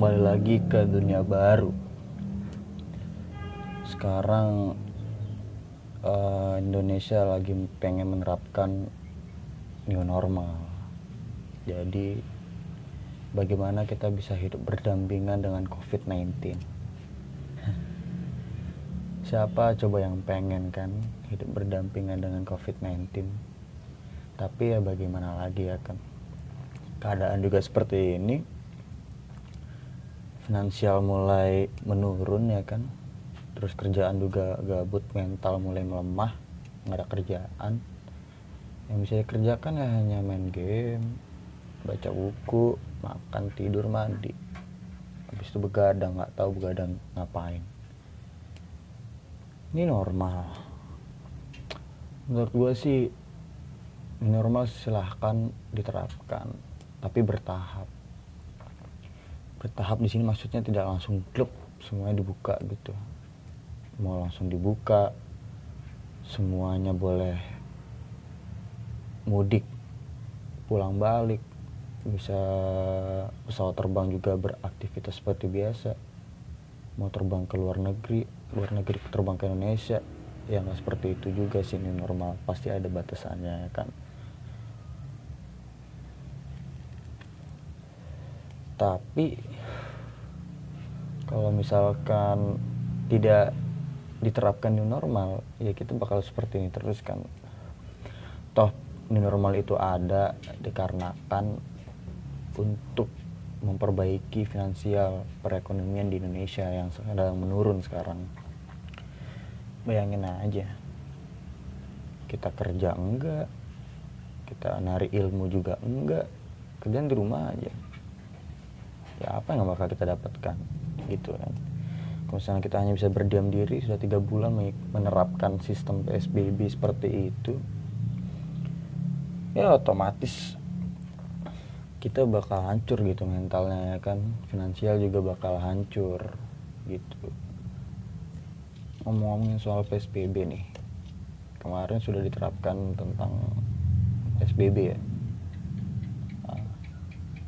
kembali lagi ke dunia baru. Sekarang eh, Indonesia lagi pengen menerapkan new normal. Jadi bagaimana kita bisa hidup berdampingan dengan COVID-19? Siapa coba yang pengen kan hidup berdampingan dengan COVID-19? Tapi ya bagaimana lagi ya kan? Keadaan juga seperti ini finansial mulai menurun ya kan. Terus kerjaan juga gabut mental mulai melemah nggak ada kerjaan. Yang bisa dikerjakan ya hanya main game baca buku makan tidur mandi. Habis itu begadang nggak tahu begadang ngapain. Ini normal. Menurut gue sih normal silahkan diterapkan. Tapi bertahap bertahap di sini maksudnya tidak langsung klub semuanya dibuka gitu. Mau langsung dibuka semuanya boleh mudik pulang balik. Bisa pesawat terbang juga beraktivitas seperti biasa. Mau terbang ke luar negeri luar negeri terbang ke Indonesia. Ya nggak seperti itu juga sih ini normal. Pasti ada batasannya ya kan? Tapi kalau misalkan tidak diterapkan new normal ya kita bakal seperti ini terus kan. Toh new normal itu ada dikarenakan untuk memperbaiki finansial perekonomian di Indonesia yang sedang menurun sekarang. Bayangin aja. Kita kerja enggak kita nari ilmu juga enggak kerjaan di rumah aja ya apa yang bakal kita dapatkan? Gitu kan. Misalnya kita hanya bisa berdiam diri sudah tiga bulan menerapkan sistem PSBB seperti itu ya otomatis kita bakal hancur gitu mentalnya ya kan. Finansial juga bakal hancur gitu. Ngomong-ngomongin soal PSBB nih kemarin sudah diterapkan tentang PSBB ya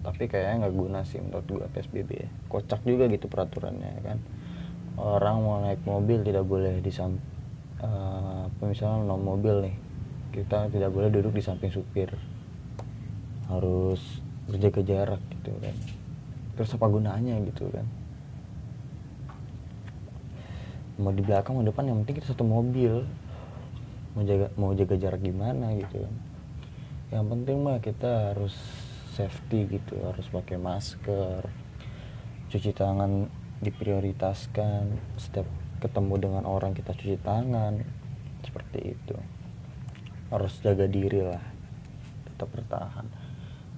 tapi kayaknya nggak guna sih menurut gua PSBB kocak juga gitu peraturannya ya kan? Orang mau naik mobil tidak boleh di sam uh, misalnya no mobil nih kita tidak boleh duduk di samping supir. Harus berjaga jarak gitu kan. Terus apa gunanya gitu kan? Mau di belakang mau depan yang penting kita satu mobil. Mau jaga mau jaga jarak gimana gitu kan? Yang penting mah kita harus safety gitu harus pakai masker cuci tangan diprioritaskan setiap ketemu dengan orang kita cuci tangan seperti itu. Harus jaga diri lah tetap bertahan.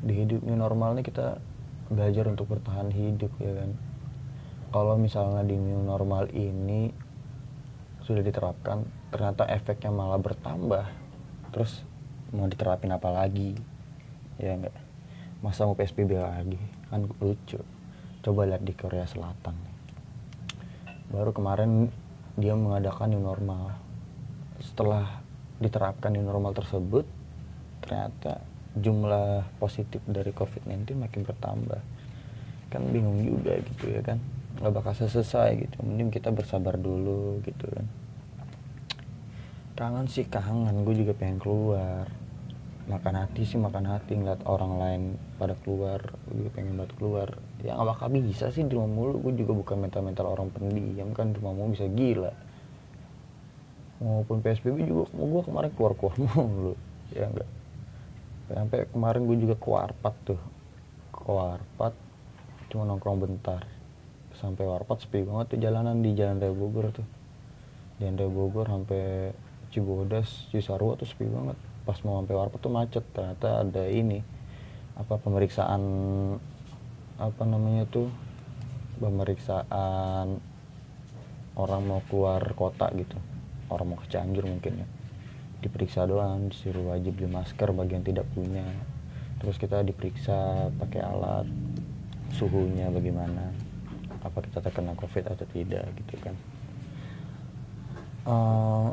Di hidup new normal ini kita belajar untuk bertahan hidup ya kan? Kalau misalnya di new normal ini sudah diterapkan ternyata efeknya malah bertambah. Terus mau diterapin apa lagi? Ya enggak masa mau PSBB lagi? Kan lucu. Coba lihat di Korea Selatan. Baru kemarin dia mengadakan new normal. Setelah diterapkan new normal tersebut ternyata jumlah positif dari COVID-19 makin bertambah. Kan bingung juga gitu ya kan? Nggak bakal selesai gitu. Mending kita bersabar dulu gitu kan. Kangen sih kangen. Gue juga pengen keluar makan hati sih makan hati ngeliat orang lain pada keluar gue pengen banget keluar. Ya nggak bakal bisa sih di rumah mulu. Gue juga bukan mental mental orang pendiam kan di rumah mulu bisa gila. Maupun psbb juga gue kemarin keluar keluar mulu ya enggak sampai kemarin gue juga ke warpat tuh. Ke warpat cuma nongkrong bentar. Sampai warpat sepi banget tuh jalanan di jalan raya Bogor tuh. Jalan raya Bogor sampai Cibodas Cisarua tuh sepi banget pas mau sampai warpat tuh macet ternyata ada ini apa pemeriksaan apa namanya tuh pemeriksaan orang mau keluar kota gitu. Orang mau ke Cianjur mungkin ya. Diperiksa doang disuruh wajib beli masker bagi yang tidak punya. Terus kita diperiksa pakai alat suhunya bagaimana apa kita terkena covid atau tidak gitu kan. Uh,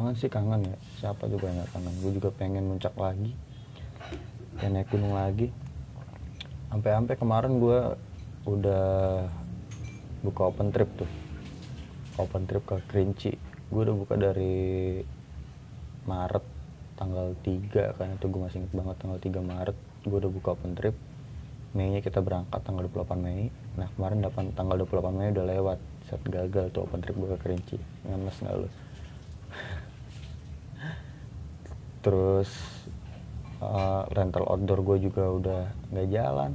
kangen sih kangen ya. Siapa juga yang gak kangen? Gue juga pengen muncak lagi. Ya naik gunung lagi. Sampai-sampai kemarin gue udah buka open trip tuh. Open trip ke Kerinci. Gue udah buka dari Maret tanggal 3 kan. Itu gue masih inget banget tanggal 3 Maret. Gue udah buka open trip. Mei nya kita berangkat tanggal 28 Mei. Nah kemarin 8, tanggal 28 Mei udah lewat. Saat gagal tuh open trip gue ke Kerinci. Ngemes nggak lu terus uh, rental outdoor gue juga udah nggak jalan.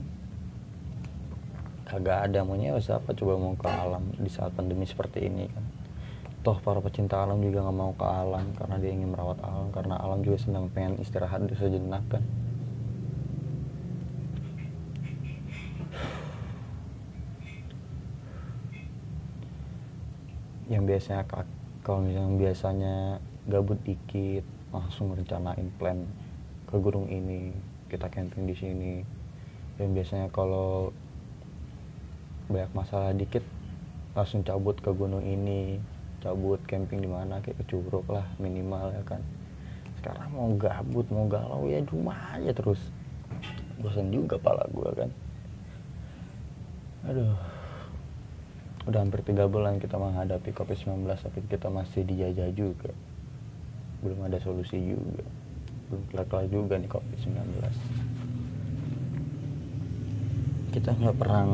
Kagak ada maunya siapa coba mau ke alam di saat pandemi seperti ini kan. Toh para pecinta alam juga nggak mau ke alam karena dia ingin merawat alam karena alam juga sedang pengen istirahat sejenak kan. Yang biasanya kalau yang biasanya gabut dikit langsung rencanain plan ke gunung ini kita camping di sini. Yang biasanya kalau banyak masalah dikit langsung cabut ke gunung ini. Cabut camping di mana kayak ke Curug lah minimal ya kan. Sekarang mau gabut mau galau ya rumah aja terus. Bosan juga pala gue kan. Aduh. Udah hampir tiga bulan kita menghadapi COVID-19 tapi kita masih dijajah juga belum ada solusi juga. Belum kelar-kelar juga nih COVID-19. Kita nggak perang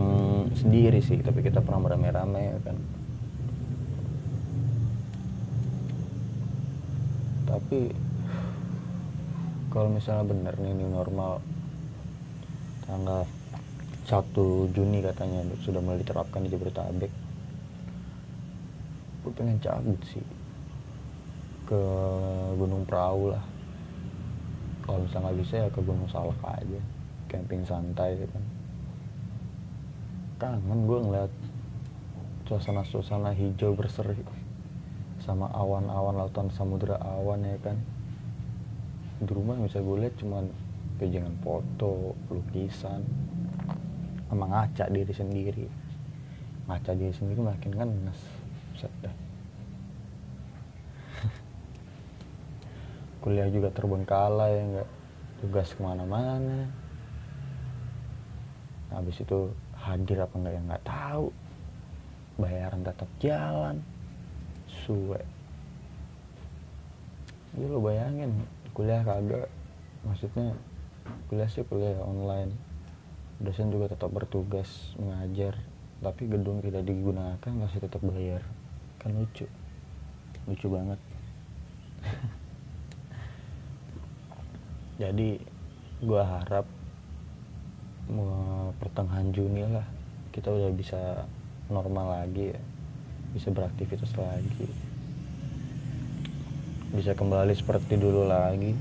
sendiri sih tapi kita perang beramai-ramai ya kan? Tapi kalau misalnya bener nih ini normal tanggal 1 Juni katanya sudah mulai diterapkan di Jabodetabek gue pengen cabut sih ke Gunung Perahu lah. Kalau misalnya nggak bisa ya ke Gunung Salak aja camping santai ya kan. Kangen gue ngeliat suasana-suasana hijau berseri sama awan-awan lautan samudera awan ya kan. Di rumah bisa gue lihat cuman pejangan foto lukisan. Sama ngaca diri sendiri. Ngaca diri sendiri makin kan ngenes dah kuliah juga terbengkalai ya nggak tugas ke mana-mana. Habis itu hadir apa enggak ya nggak tahu. Bayaran tetap jalan suwe. Jadi lo bayangin kuliah kagak. Maksudnya kuliah sih kuliah online. Dosen juga tetap bertugas mengajar. Tapi gedung tidak digunakan masih tetap bayar. Kan lucu. Lucu banget jadi gua harap pertengahan Juni lah kita udah bisa normal lagi ya. Bisa beraktivitas lagi. Bisa kembali seperti dulu lagi.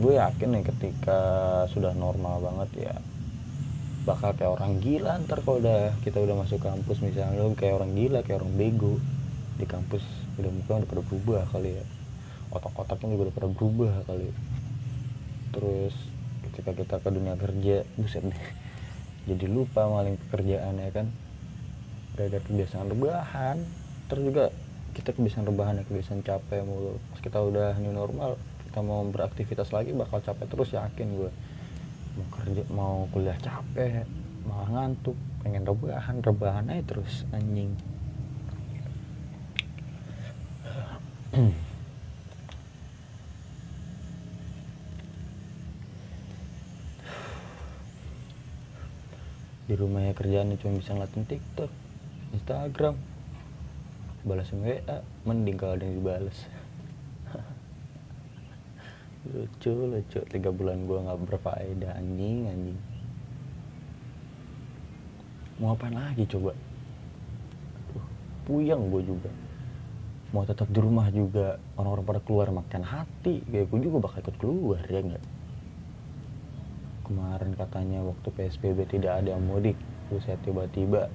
Gue yakin nih ketika sudah normal banget ya bakal kayak orang gila ntar kalau udah kita udah masuk kampus misalnya. Lo kayak orang gila kayak orang bego. Di kampus udah muka udah pada berubah kali ya. Otak-otaknya juga udah pada berubah kali terus ketika kita ke dunia kerja buset deh jadi lupa maling pekerjaan ya kan? Gara-gara kebiasaan rebahan terus juga kita kebiasaan rebahan ya kebiasaan capek mulu. Pas kita udah new normal kita mau beraktivitas lagi bakal capek terus yakin gue mau kerja mau kuliah capek malah ngantuk pengen rebahan rebahan aja terus anjing di rumah ya kerjaan cuma bisa ngeliatin TikTok, Instagram, balasin WA, mending kalau ada yang dibales. lucu lucu. Tiga bulan gua nggak berfaedah anjing anjing. Mau apa lagi coba? Aduh, puyeng gue juga. Mau tetap di rumah juga. Orang-orang pada keluar makan hati. Kayak gue juga bakal ikut keluar ya enggak kemarin katanya waktu PSBB tidak ada mudik saya tiba-tiba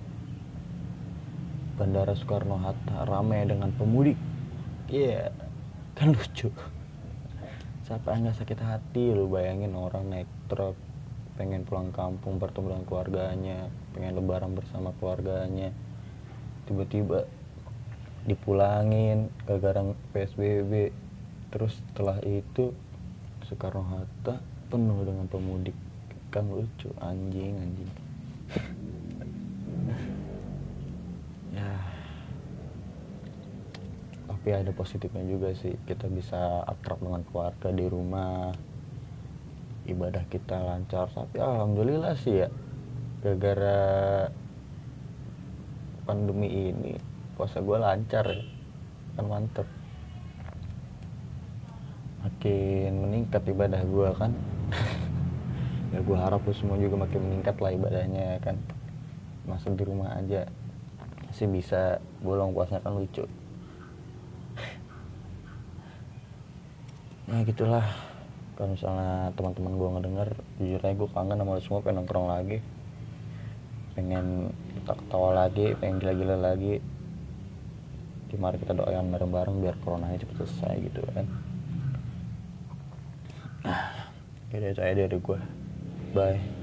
Bandara Soekarno-Hatta ramai dengan pemudik. Iya yeah. kan lucu. Siapa yang gak sakit hati lu bayangin orang naik truk pengen pulang kampung bertemu dengan keluarganya pengen lebaran bersama keluarganya. Tiba-tiba dipulangin gara-gara PSBB terus setelah itu Soekarno Hatta penuh dengan pemudik. Kan lucu anjing anjing. Ya. Tapi ada positifnya juga sih kita bisa akrab dengan keluarga di rumah. Ibadah kita lancar tapi alhamdulillah sih ya gara-gara pandemi ini puasa gue lancar ya. Kan mantep. Makin meningkat ibadah gue kan ya gue harap lu semua juga makin meningkat lah ibadahnya ya kan? Masa di rumah aja masih bisa bolong puasanya kan lucu. Ya gitulah. Kalau misalnya teman-teman gue ngedenger jujur aja gue kangen sama lu semua pengen nongkrong lagi. Pengen kita ketawa lagi pengen gila-gila lagi. Di mari kita doakan bareng-bareng biar coronanya cepet selesai gitu kan? Oke, itu aja dari gue. Bye.